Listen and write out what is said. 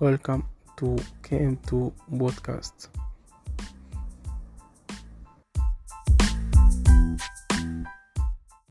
Welcome to KM2 Podcast.